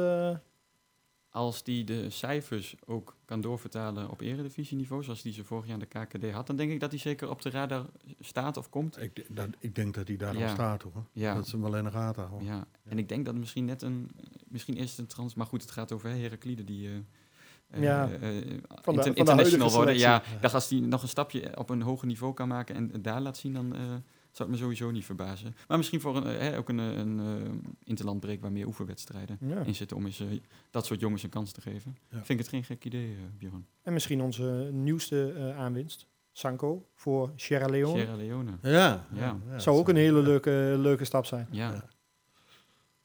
als die de cijfers ook kan doorvertalen op eredivisieniveau, zoals die ze vorig jaar aan de KKD had, dan denk ik dat hij zeker op de radar staat of komt. Ik, dat, ik denk dat hij daar Ja. al staat hoor. Ja. Dat ze hem wel in de gaten houden. Ja, en ik denk dat misschien net een, misschien eerst een trans, maar goed, het gaat over Heraklide die eh, eh, Ja, eh, van de- inter- van de international worden. Ja, dacht als die nog een stapje op een hoger niveau kan maken en daar laat zien, dan eh, zou het me sowieso niet verbazen. Maar misschien voor een, eh, hè, ook een, eh, een eh, interlandbreek waar meer oefenwedstrijden Ja. in zitten om eens, dat soort jongens een kans te geven. Ja. Vind ik het geen gek idee, Bjorn. En misschien onze nieuwste eh, aanwinst, Sanko, voor Sierra Leone. Sierra Leone. Ja, Ja. Zou ook een hele leuke, leuke stap zijn. Ja, Ja.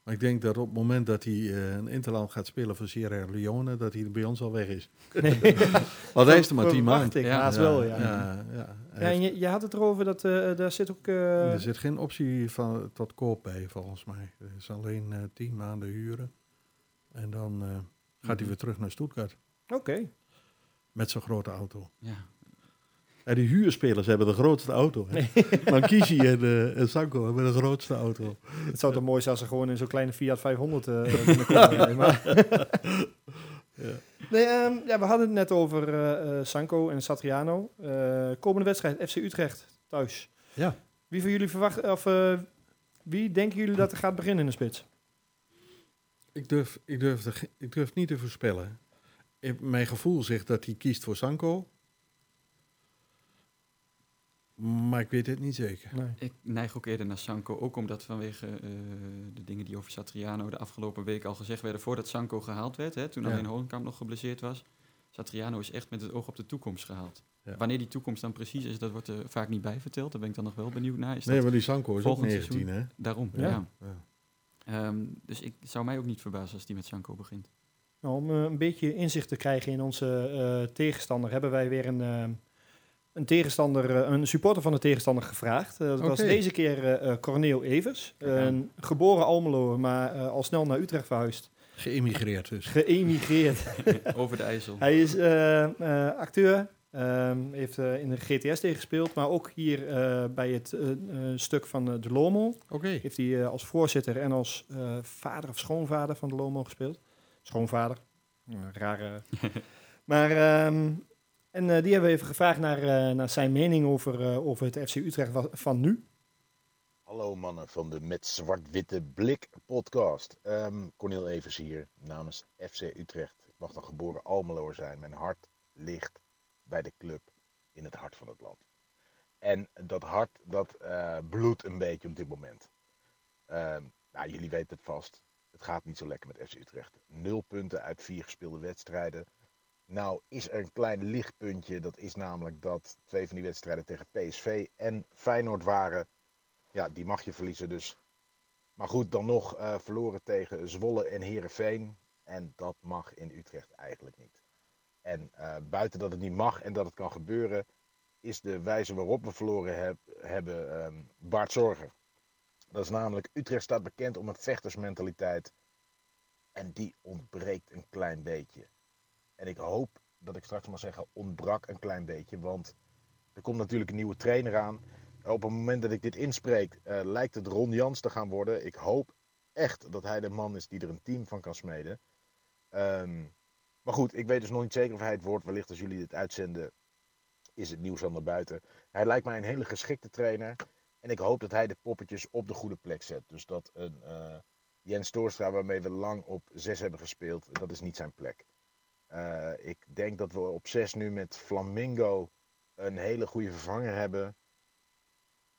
Maar ik denk dat op het moment dat hij eh, een interland gaat spelen voor Sierra Leone, dat hij bij ons al weg is. <laughs> Want hij is er maar <laughs> tien maanden. Ja. haast wel, ja. ja, ja. Ja, en je, je had het erover dat eh, daar zit ook... eh, er zit geen optie van, tot koop bij, volgens mij. Er is alleen eh, tien maanden huren. En dan eh, gaat hij weer terug naar Stuttgart Oké. met zijn grote auto. ja. En die huurspelers hebben de grootste auto. Hè? Mankishi <laughs> en, eh, en Sanko hebben de grootste auto. Het zou toch mooi zijn als ze gewoon in zo'n kleine Fiat 500 eh <laughs> binnenkomen rijden, maar- Ja. Nee, ehm, ja, we hadden het net over eh, Sanko en Satriano. Eh, komende wedstrijd, FC Utrecht, thuis. Ja. Wie van jullie verwachten, of wie denken jullie dat er gaat beginnen in de spits? Ik durf, ik, durf de ik durf niet te voorspellen. Ik- mijn gevoel zegt dat hij kiest voor Sanko. Maar ik weet het niet zeker. Nee. Ik neig ook eerder naar Sanko, ook omdat vanwege eh, de dingen die over Satriano de afgelopen week al gezegd werden voordat Sanko gehaald werd, hè, toen Ja. alleen Holenkamp nog geblesseerd was. Satriano is echt met het oog op de toekomst gehaald. Ja. Wanneer die toekomst dan precies is, dat wordt er vaak niet bij verteld. Daar ben ik dan nog wel benieuwd naar. Is Nee, maar die Sanko is ook volgend 19, hè? daarom? Ja. Ja. Ja. Ehm, dus ik zou mij ook niet verbazen als die met Sanko begint. Nou, om eh, een beetje inzicht te krijgen in onze eh, tegenstander, hebben wij weer een, een tegenstander, eh, een supporter van de tegenstander gevraagd. Eh, dat was deze keer eh Corneel Evers, geboren Almelo, maar eh, al snel naar Utrecht verhuisd, Geëmigreerd dus. geëmigreerd. <laughs> over de IJssel. Hij is eh, eh, acteur, ehm, heeft eh, in de GTS gespeeld, maar ook hier eh, bij het stuk van de Lomo Oké. heeft hij als voorzitter en als eh, vader of schoonvader van de Lomo gespeeld. Schoonvader. Rare. <laughs> maar, ehm, en eh, die hebben we even gevraagd naar, eh, naar zijn mening over, eh, het FC Utrecht van nu. Hallo mannen van de Met Zwart-Witte Blik podcast. Ehm Cornel Evers hier namens FC Utrecht. Ik mag dan geboren Almeloer zijn. Mijn hart ligt bij de club in het hart van het land. En dat hart dat bloedt een beetje op dit moment. Ehm, nou, jullie weten het vast. Het gaat niet zo lekker met FC Utrecht. Nul punten uit vier gespeelde wedstrijden. Nou is er een klein lichtpuntje. Dat is namelijk dat twee van die wedstrijden tegen PSV en Feyenoord waren ja, die mag je verliezen dus. Maar goed, dan nog eh, verloren tegen Zwolle en Herenveen. En dat mag in Utrecht eigenlijk niet. En eh, buiten dat het niet mag en dat het kan gebeuren, is de wijze waarop we verloren heb- hebben ehm, Bart Zorger. Dat is namelijk, Utrecht staat bekend om een vechtersmentaliteit. En die ontbreekt een klein beetje. En ik hoop dat ik straks mag zeggen, ontbrak een klein beetje. Want er komt natuurlijk een nieuwe trainer aan. Op het moment dat ik dit inspreek, eh, lijkt het Ron Jans te gaan worden. Ik hoop echt dat hij de man is die er een team van kan smeden. Ehm, maar goed, ik weet dus nog niet zeker of hij het wordt. Wellicht als jullie dit uitzenden, is het nieuws al naar buiten. Hij lijkt mij een hele geschikte trainer. En ik hoop dat hij de poppetjes op de goede plek zet. Dus dat een eh, Jens Toorstra, waarmee we lang op 6 hebben gespeeld, dat is niet zijn plek. Eh, ik denk dat we op 6 nu met Flamingo een hele goede vervanger hebben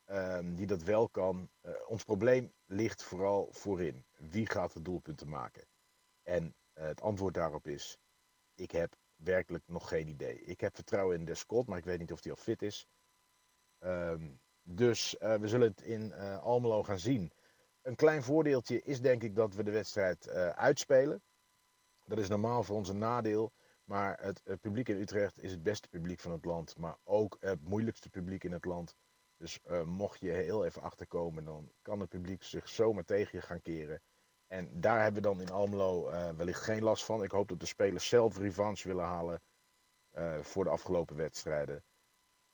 ehm, die dat wel kan. Eh, ons probleem ligt vooral voorin. Wie gaat de doelpunten maken? En eh, het antwoord daarop is: ik heb werkelijk nog geen idee. Ik heb vertrouwen in de Scott, maar ik weet niet of hij al fit is. Ehm, dus we zullen het in Almelo gaan zien. Een klein voordeeltje is denk ik dat we de wedstrijd uitspelen. Dat is normaal voor ons een nadeel. Maar het, publiek in Utrecht is het beste publiek van het land. Maar ook het moeilijkste publiek in het land. Dus eh, mocht je heel even achterkomen, dan kan het publiek zich zomaar tegen je gaan keren. En daar hebben we dan in Almelo eh, wellicht geen last van. Ik hoop dat de spelers zelf revanche willen halen eh, voor de afgelopen wedstrijden.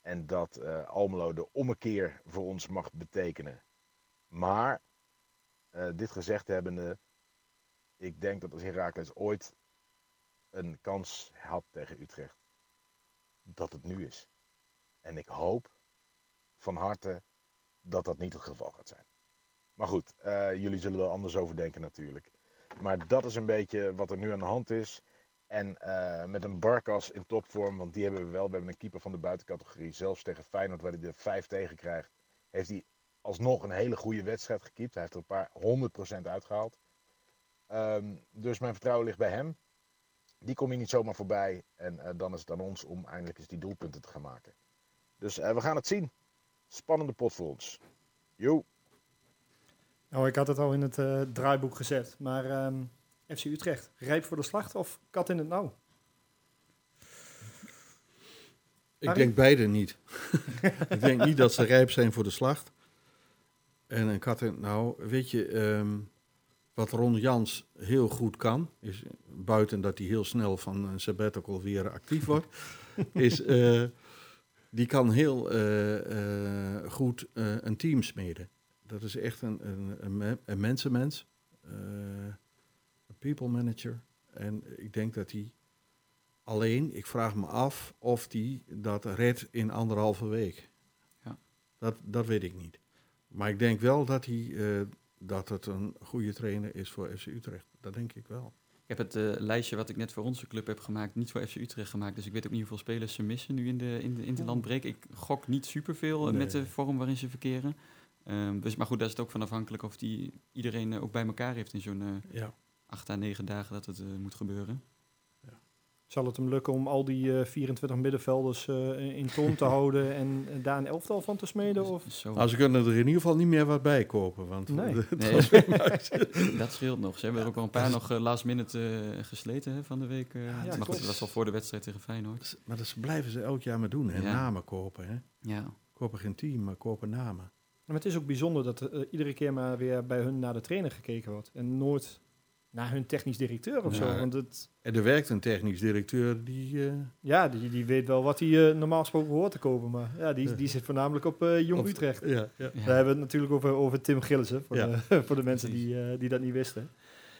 En dat Almelo de ommekeer voor ons mag betekenen. Maar, dit gezegd hebbende, ik denk dat als Heracles ooit een kans had tegen Utrecht, dat het nu is. En ik hoop van harte dat dat niet het geval gaat zijn. Maar goed, eh, jullie zullen er anders over denken natuurlijk. Maar dat is een beetje wat er nu aan de hand is. En eh, met een Barkas in topvorm, want die hebben we wel. We hebben een keeper van de buitencategorie. Zelfs tegen Feyenoord, waar hij er vijf tegen krijgt, heeft hij alsnog een hele goede wedstrijd gekiept. Hij heeft er een paar 100% uitgehaald. Ehm, dus mijn vertrouwen ligt bij hem. Die kom je niet zomaar voorbij. En eh, dan is het aan ons om eindelijk eens die doelpunten te gaan maken. Dus eh, we gaan het zien. Spannende pot voor ons. Jo. Nou, ik had het al in het eh, draaiboek gezet. Maar ehm, FC Utrecht, rijp voor de slacht of kat in het nauw? Ik Harry? denk beide niet. <laughs> ik denk niet dat ze rijp zijn voor de slacht. En een kat in, nou, weet je, ehm, wat Ron Jans heel goed kan, is buiten dat hij heel snel van een sabbatical weer actief wordt, <laughs> is uh, die kan heel uh, uh, goed een team smeden. Dat is echt een, een, een, een mensenmens, een people manager. En ik denk dat hij alleen, ik vraag me af of hij dat redt in anderhalve week. Ja. Dat, dat weet ik niet. Maar ik denk wel dat, hij, uh, dat het een goede trainer is voor FC Utrecht. Dat denk ik wel. Ik heb het uh, lijstje wat ik net voor onze club heb gemaakt, niet voor FC Utrecht gemaakt. Dus ik weet ook niet hoeveel spelers ze missen nu in de, in de interlandbreek. Ik gok niet superveel nee. met de vorm waarin ze verkeren. Um, dus, maar goed, daar is het ook van afhankelijk of die iedereen uh, ook bij elkaar heeft in zo'n ja. acht à negen dagen dat het moet gebeuren. Zal het hem lukken om al die uh, 24 middenvelders uh, in toon te <laughs> houden en uh, daar een elftal van te smeden? Of? Zo. Nou, ze kunnen er in ieder geval niet meer wat bij kopen. Want nee. <laughs> de, nee. <laughs> dat scheelt nog. Ze hebben er ook wel een paar nog last minute gesleten hè, van de week. Ja, maar goed, dat was al voor de wedstrijd tegen Feyenoord. Maar dat blijven ze elk jaar maar doen. Hè? Ja. Namen kopen. Hè? Ja. Kopen geen team, maar kopen namen. Maar het is ook bijzonder dat er iedere keer maar weer bij hun naar de trainer gekeken wordt. En nooit naar hun technisch directeur of Ja. zo. Want het, En er werkt een technisch directeur die... eh, ja, die, die weet wel wat hij eh, normaal gesproken hoort te kopen. Maar ja, die, die zit voornamelijk op eh, Jong Of- Utrecht. ja, ja. Ja. Daar hebben we het natuurlijk over, over Tim Gillissen, voor, Ja. de, <laughs> voor de mensen die, eh, die dat niet wisten.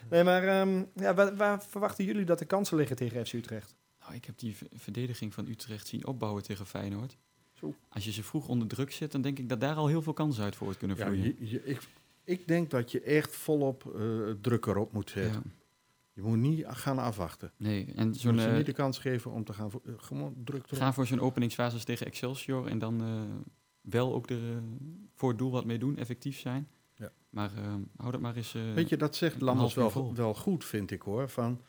Nee, maar ehm, ja, waar, waar verwachten jullie dat de kansen liggen tegen FC Utrecht? Nou, ik heb die verdediging van Utrecht zien opbouwen tegen Feyenoord. Zo. Als je ze vroeg onder druk zet, dan denk ik dat daar al heel veel kansen uit voort kunnen Ja, vloeien. je, je- ik, ik denk dat je echt volop eh, druk erop moet zetten. Ja. Je moet niet gaan afwachten. Nee, en Je zo'n, eh, niet de kans geven om te gaan... eh, gewoon druk erop. ga voor zo'n openingsfase tegen Excelsior en dan wel ook er voor het doel wat mee doen, effectief zijn. Ja. Maar hou dat maar eens... Weet je, dat zegt Lammers wel, wel goed, vind ik hoor. Van,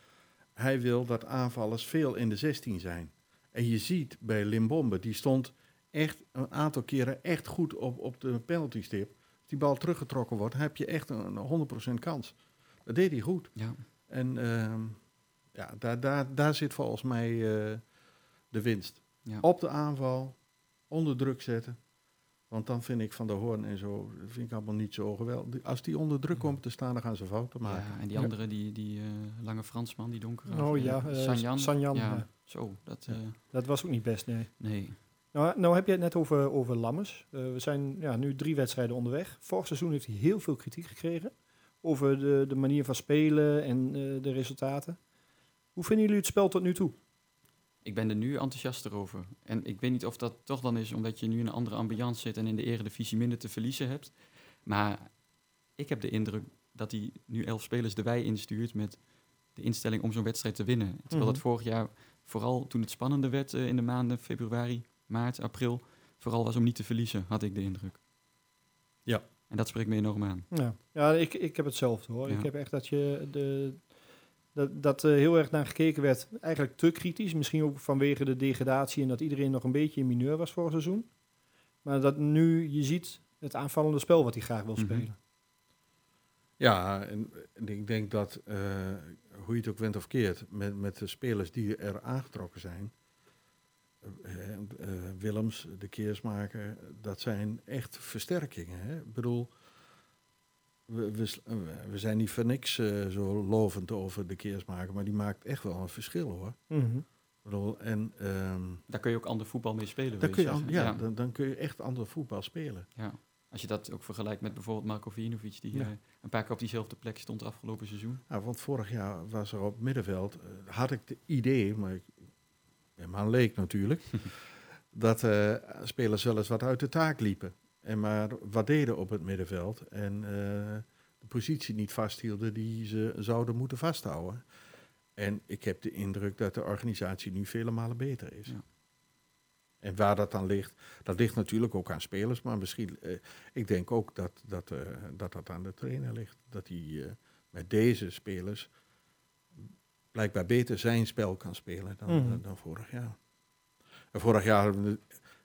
hij wil dat aanvallers veel in de 16 zijn. En je ziet bij Limbombe, die stond echt een aantal keren echt goed op, op de penaltystip. Die bal teruggetrokken wordt, heb je echt een, een 100% kans. Dat deed hij goed. ja. En ehm, ja, daar, daar, daar zit volgens mij eh, de winst. Ja. Op de aanval, onder druk zetten. Want dan vind ik Van der Hoorn en zo, dat vind ik allemaal niet zo geweldig. Als die onder druk komen te staan, dan gaan ze fouten maken. ja, en die andere, die, die eh, lange Fransman, die donkere. Oh ja, eh, Sanjan. Sanjan, Ja, ja. zo, dat... Ja. eh, Dat was ook niet best, nee. nee. Nou, nou heb je het net over, over Lammers. Eh, we zijn ja, nu drie wedstrijden onderweg. Vorig seizoen heeft hij heel veel kritiek gekregen over de, de manier van spelen en eh, de resultaten. Hoe vinden jullie het spel tot nu toe? Ik ben er nu enthousiaster over. En ik weet niet of dat toch dan is omdat je nu in een andere ambiance zit en in de eredivisie minder te verliezen hebt. Maar ik heb de indruk dat hij nu elf spelers de wei instuurt met de instelling om zo'n wedstrijd te winnen. Terwijl dat Mhm. vorig jaar, vooral toen het spannender werd eh, in de maanden februari, maart, april, vooral was om niet te verliezen, had ik de indruk. Ja. En dat spreekt me enorm aan. Ja, ja ik, ik heb hetzelfde hoor. Ja. Ik heb echt dat je de, dat, dat er heel erg naar gekeken werd. Eigenlijk te kritisch. Misschien ook vanwege de degradatie en dat iedereen nog een beetje in mineur was vorig seizoen. Maar dat nu je ziet het aanvallende spel wat hij graag wil Mhm. spelen. Ja, en, en ik denk dat, eh, hoe je het ook went of keert, met, met de spelers die er aangetrokken zijn, Willems, de Keersmaker, dat zijn echt versterkingen. Hè? Ik bedoel, we, we, eh, we zijn niet voor niks eh, zo lovend over de Keersmaker, maar die maakt echt wel een verschil hoor. Mhm. Bedoel, en ehm, Daar kun je ook ander voetbal mee spelen. dan, wil kun je, ja, Dan, dan kun je echt ander voetbal spelen. ja. Als je dat ook vergelijkt met bijvoorbeeld Marko Vinovic, die Ja. eh, een paar keer op diezelfde plek stond afgelopen seizoen. Nou, want vorig jaar was er op middenveld, eh, had ik het idee, maar ik maar leek natuurlijk, <laughs> dat eh, spelers wel eens wat uit de taak liepen. En maar wat deden op het middenveld en eh, de positie niet vasthielden die ze zouden moeten vasthouden. En ik heb de indruk dat de organisatie nu vele malen beter is. Ja. En waar dat dan ligt, dat ligt natuurlijk ook aan spelers, maar misschien, eh, ik denk ook dat dat, dat dat aan de trainer ligt. Dat hij met deze spelers blijkbaar beter zijn spel kan spelen dan, Mhm. eh, dan vorig jaar. En vorig jaar,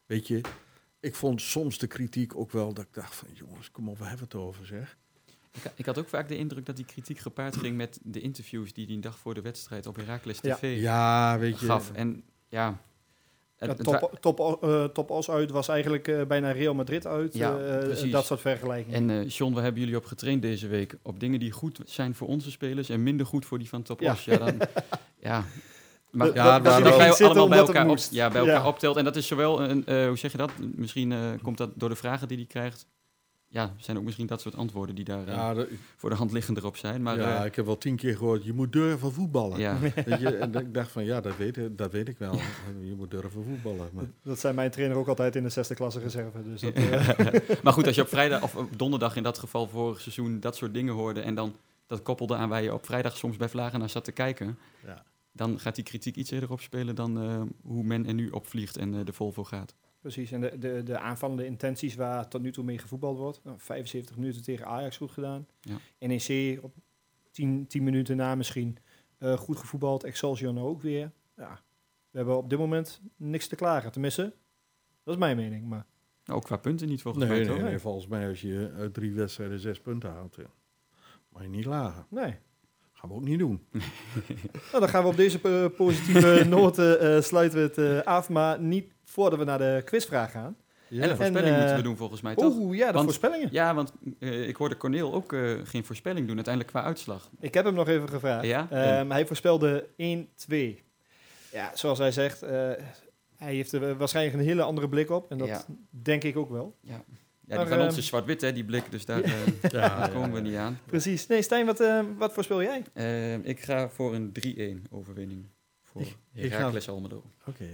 weet je, ik vond soms de kritiek ook wel dat ik dacht van jongens, kom op, we hebben het over zeg. Ik, ik had ook vaak de indruk dat die kritiek gepaard ging met de interviews die hij een dag voor de wedstrijd op Heracles Ja. TV Ja, weet je. gaf. En ja, Ja, top, top, eh, top Os uit was eigenlijk eh, bijna Real Madrid uit. Ja, eh, dat soort vergelijkingen. En John, we hebben jullie op getraind deze week op dingen die goed zijn voor onze spelers en minder goed voor die van Top Ja. Os. Ja, dan, <laughs> ja. Maar Dat- Ja, dat- wij allemaal bij elkaar, op, ja, bij elkaar optelt. En dat is zowel een, hoe zeg je dat? Misschien komt dat door de vragen die hij krijgt. Ja, zijn ook misschien dat soort antwoorden die daar eh, Ja, de- voor de hand liggend erop zijn. Maar ja, eh, ik heb wel tien keer gehoord, je moet durven voetballen. ja. <laughs> Weet je, en ik dacht van ja, dat weet, ik- dat weet ik wel. Je moet durven voetballen. Maar, Dat zijn mijn trainer ook altijd in de zesde klasse reserve. Dus dat, eh, <laughs> maar goed, als je op vrijdag of op donderdag in dat geval vorig seizoen dat soort dingen hoorde en dan dat koppelde aan waar je op vrijdag soms bij Vlagen naar zat te kijken, ja. dan gaat die kritiek iets eerder opspelen dan eh, hoe men er nu opvliegt en eh, de Volvo gaat. Precies. En de, de, de aanvallende intenties waar tot nu toe mee gevoetbald wordt. Nou, 75 minuten tegen Ajax goed gedaan. Ja. NEC op 10, 10 minuten na misschien eh, goed gevoetbald. Excelsior nou ook weer. Ja, we hebben op dit moment niks te klagen. Tenminste, dat is mijn mening. Maar Ook qua punten niet volgens Nee, mij, nee, nee, volgens mij als je uit drie wedstrijden zes punten haalt, ja. mag je niet lagen. nee. Gaan we ook niet doen. <laughs> Nou, dan gaan we op deze eh, positieve <laughs> noten eh, sluiten we het eh, af. Maar niet voordat we naar de quizvraag gaan. Ja. En een voorspelling eh, moeten we doen volgens mij, toch? Oeh, ja, de Want- voorspellingen. Ja, want eh, ik hoorde Corneel ook eh, geen voorspelling doen, uiteindelijk qua uitslag. Ik heb hem nog even gevraagd. Ja? Ehm, hij voorspelde 1-2. Ja, zoals hij zegt, eh, hij heeft er waarschijnlijk een hele andere blik op. En dat Ja. denk ik ook wel. Ja, Maar, die van ons ehm, is zwart-wit, hè, die blik, dus daar, Ja. eh, <laughs> Ja, daar ja, komen we ja. niet aan. Precies. Nee, Stijn, wat, eh, wat voorspel jij? Eh, ik ga voor een 3-1 overwinning voor Heracles Almelo. Oké.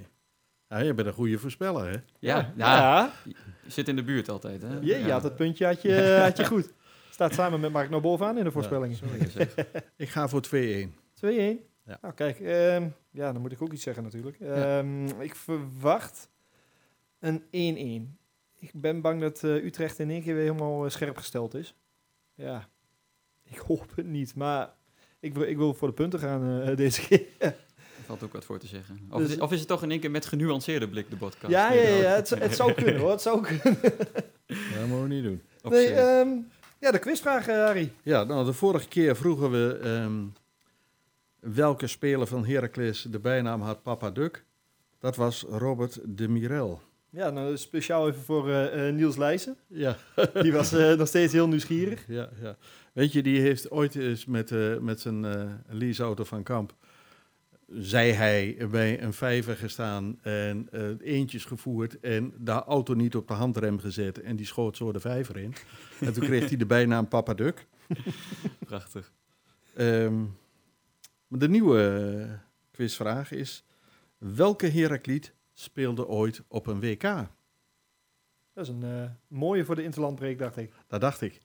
Je bent een goede voorspeller, hè? Ja, ja, ja. je zit in de buurt altijd. Hè? Je, je had het puntje had je, had je goed. Staat samen met Mark nou bovenaan in de voorspellingen. Sorry. <laughs> Ik ga voor 2-1. 2-1. Ja. Nou, kijk. ehm, ja, dan moet ik ook iets zeggen natuurlijk. Ehm, Ik verwacht een 1-1. Ik ben bang dat eh, Utrecht in één keer weer helemaal eh, scherp gesteld is. Ja, ik hoop het niet. Maar ik wil, ik wil voor de punten gaan eh, deze keer. Valt ook wat voor te zeggen. Of, Dus- is, of is het toch in één keer met genuanceerde blik, de podcast? ja, ja, ja, het, zou- het zou <laughs> kunnen hoor. Het zou kunnen. Dat moeten we niet doen. Nee, ehm, ja, de quizvraag, eh, Harry. Ja, nou, de vorige keer vroegen we ehm, welke speler van Heracles de bijnaam had Papa Duk. Dat was Robert de Mirel. Ja, nou speciaal even voor eh, eh, Niels Leijsen. Ja, <laughs> Die was eh, nog steeds heel nieuwsgierig. ja, ja. Weet je, die heeft ooit eens met, eh, met zijn eh leaseauto van Kamp, zei hij, bij een vijver gestaan en eh, eentjes gevoerd en de auto niet op de handrem gezet en die schoot zo de vijver in. En toen kreeg hij de bijnaam Papa Duk. <laughs> Prachtig. Ehm, maar de nieuwe eh, quizvraag is, welke Herakliet speelde ooit op een WK? Dat is een eh, mooie voor de interlandbreek, dacht ik. Dat dacht ik.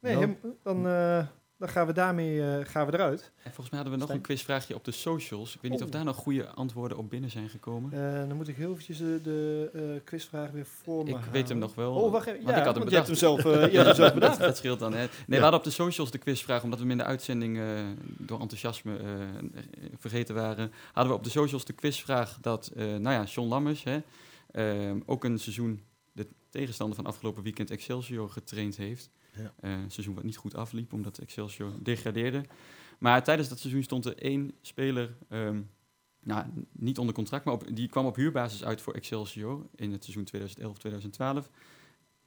Nee, Nou. hem- dan, eh, dan gaan we daarmee eh, gaan we eruit. En volgens mij hadden we nog Stijn? een quizvraagje op de socials. Ik weet niet of Oh. daar nog goede antwoorden op binnen zijn gekomen. Eh, dan moet ik heel eventjes de, de eh, quizvraag weer voor me ik halen. weet hem nog wel. Oh, wacht even. Ja, ik had hem je hebt hem zelf, je hebt hem zelf dat, bedacht. dat scheelt dan. Hè. Nee, we hadden op de socials de quizvraag, omdat we hem in de uitzending door enthousiasme vergeten waren. Hadden we op de socials de quizvraag dat, nou ja, John Lammers, hè, eh, ook een seizoen de tegenstander van afgelopen weekend Excelsior getraind heeft. Ja. Eh, een seizoen wat niet goed afliep, omdat Excelsior degradeerde. Maar tijdens dat seizoen stond er één speler, ehm, nou, niet onder contract, maar op, die kwam op huurbasis uit voor Excelsior in het seizoen 2011-2012.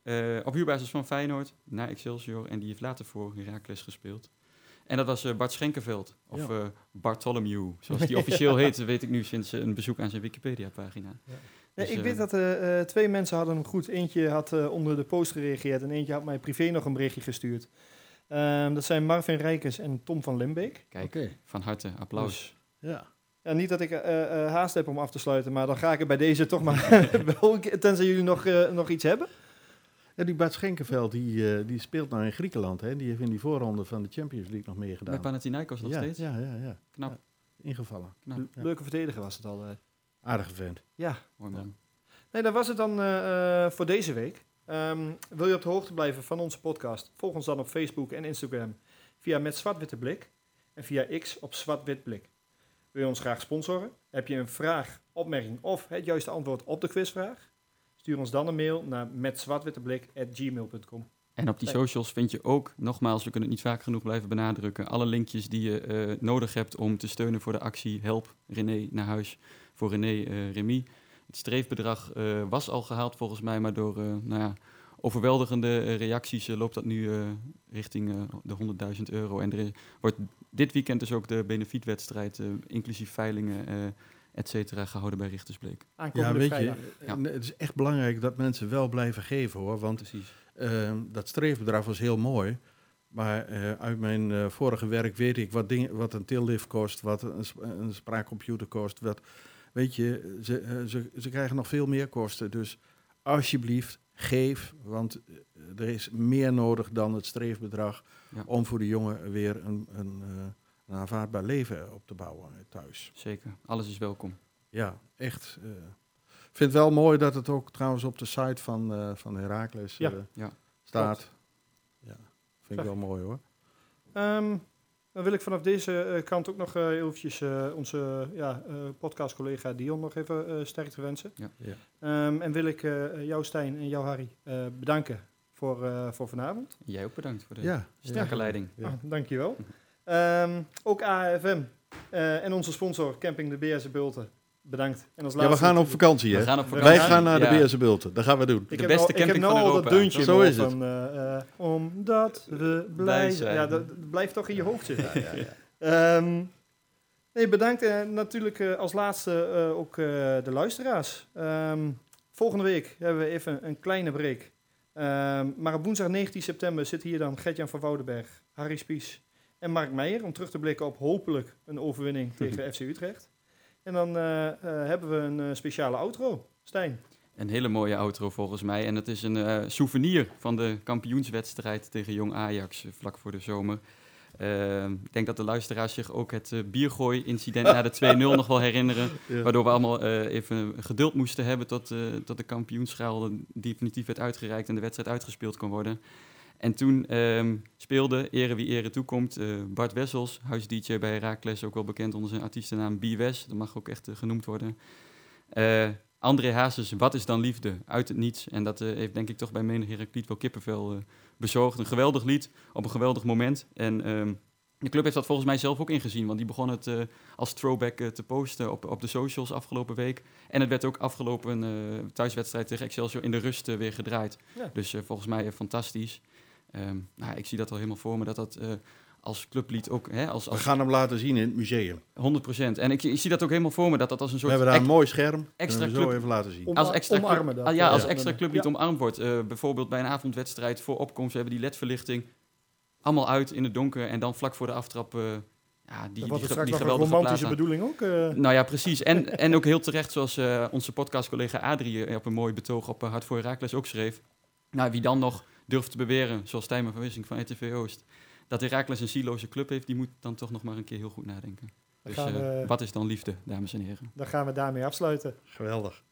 Eh, op huurbasis van Feyenoord naar Excelsior en die heeft later voor Heracles gespeeld. En dat was eh, Bart Schenkenveld, of Ja. Bartholomew, zoals die <laughs> officieel heet, weet ik nu sinds een bezoek aan zijn Wikipedia-pagina. Ja. Nee, Dus, ik weet dat eh, eh, twee mensen hadden hem goed. Eentje had eh, onder de post gereageerd en eentje had mij privé nog een berichtje gestuurd. Ehm, dat zijn Marvin Rijkers en Tom van Limbeek. Kijk, van harte applaus. Dus, Ja. ja, niet dat ik eh, eh, haast heb om af te sluiten, maar dan ga ik er bij deze toch maar <laughs> wel, tenzij jullie nog, eh, nog iets hebben. En die Bart Schenkenveld, die, eh, die speelt nou in Griekenland. Hè? Die heeft in die voorronde van de Champions League nog meegedaan. Bij Panathinaikos nog ja, steeds. Ja, ja, ja. Knap. Ja, Ingevallen. Knap. Ja. Leuke verdediger was het al. Aardige vent. Ja, Mooi man. nee, dat was het dan eh, eh, voor deze week. Ehm, wil je op de hoogte blijven van onze podcast? Volg ons dan op Facebook en Instagram via Met Zwart-Witte Blik en via X op Zwart-Wit Blik. Wil je ons graag sponsoren? Heb je een vraag, opmerking of het juiste antwoord op de quizvraag? Stuur ons dan een mail naar metzwartwitteblik.gmail.com. En op die Nee. socials vind je ook, nogmaals, we kunnen het niet vaak genoeg blijven benadrukken, alle linkjes die je eh, nodig hebt om te steunen voor de actie Help René naar huis voor René eh Remy. Het streefbedrag eh, was al gehaald volgens mij, maar door eh, nou ja, overweldigende reacties loopt dat nu eh, richting eh, de 100.000 euro. En er wordt dit weekend dus ook de benefietwedstrijd, eh, inclusief veilingen, eh et cetera, gehouden bij Richtersbleek. Ja, Aankomende weet vrijdag. je, Ja. het is echt belangrijk dat mensen wel blijven geven hoor. Want Precies. eh, dat streefbedrag was heel mooi. Maar eh, uit mijn eh, vorige werk weet ik wat, dingen, wat een tillift kost, wat een, sp- een spraakcomputer kost. Wat, weet je, ze, eh, ze, ze krijgen nog veel meer kosten. Dus alsjeblieft, geef. Want eh, er is meer nodig dan het streefbedrag Ja. om voor de jongen weer een, een, eh, een aanvaardbaar leven op te bouwen thuis. Zeker. Alles is welkom. Ja, echt. eh. Ik vind het wel mooi dat het ook trouwens op de site van, eh van Heracles Ja. eh, Ja. staat. Ja, vind ik wel mooi hoor. Ehm, dan wil ik vanaf deze eh, kant ook nog eh eventjes eh, onze ja, eh, podcastcollega Dion nog even eh sterkte wensen. Ja. Ja. Ehm, en wil ik eh, jou Stijn en jou Harry eh, bedanken voor, eh, voor vanavond. Jij ook bedankt voor de Ja, sterke ja. leiding. Ja. Ah, dankjewel. Ehm, ook AFM eh, en onze sponsor Camping de Beerse Bulten. Bedankt. En als Ja, we gaan op vakantie We hè. gaan op Wij Wij vakantie. gaan naar de Ja. Beerse Bulten. Dat gaan we doen. Ik De heb beste nou, ik heb camping nou van al Europa. dat deuntje Zo is het. van, eh, eh, omdat we blij zijn. Ja, dat, dat blijft toch in je hoofd zitten. <laughs> Ehm, nee, bedankt. En natuurlijk eh, als laatste eh, ook eh, de luisteraars. Ehm, volgende week hebben we even een kleine break. Ehm, maar op woensdag 19 september zitten hier dan Gertjan van Woudenberg, Harry Spies en Mark Meijer... om terug te blikken op hopelijk een overwinning <laughs> tegen FC Utrecht. En dan eh, eh, hebben we een eh, speciale outro. Stijn. Een hele mooie outro volgens mij. En het is een souvenir van de kampioenswedstrijd tegen Jong Ajax vlak voor de zomer. Ik denk dat de luisteraars zich ook het biergooi-incident na de 2-0 <laughs> nog wel herinneren. Ja. Waardoor we allemaal even geduld moesten hebben tot, tot de kampioenschaal definitief werd uitgereikt en de wedstrijd uitgespeeld kon worden. En toen ehm, speelde, ere wie ere toekomt, eh, Bart Wessels, huis-dj bij Herakles, ook wel bekend onder zijn artiestennaam B-Wes. Dat mag ook echt eh, genoemd worden. Eh, André Hazes, wat is dan liefde? Uit het niets. En dat heeft denk ik toch bij menig Herakliet wel kippenvel bezorgd. Een geweldig lied op een geweldig moment. En ehm, de club heeft dat volgens mij zelf ook ingezien. Want die begon het als throwback te posten op, op de socials afgelopen week. En het werd ook afgelopen thuiswedstrijd tegen Excelsior in de rust weer gedraaid. Ja. Dus volgens mij fantastisch. Ehm, nou, ik zie dat al helemaal voor me, dat dat eh, als clublied ook, hè, als, We gaan hem laten zien in het museum. 100%. En ik, ik zie dat ook helemaal voor me, dat dat als een We soort... hebben daar een mooi scherm. extra we zo club- even laten zien. Om- als extra club- omarmen dat. Ah, ja, als Ja. extra clublied Ja. omarmd wordt. Eh, bijvoorbeeld bij een avondwedstrijd voor opkomst. We hebben die ledverlichting allemaal uit in het donker. En dan vlak voor de aftrap... eh, ja, die, Dan die, die nog een geweldige romantische bedoeling ook. Nou ja, precies. En, <laughs> en ook heel terecht, zoals eh, onze podcastcollega Adrie op een mooi betoog op uh, Hart voor Herakles ook schreef. Nou, wie dan nog durft te beweren, zoals Tijmen van Wissing van RTV Oost, dat Herakles een zieloze club heeft, die moet dan toch nog maar een keer heel goed nadenken. Dus eh, wat is dan liefde, dames en heren? Dan gaan we daarmee afsluiten. Geweldig.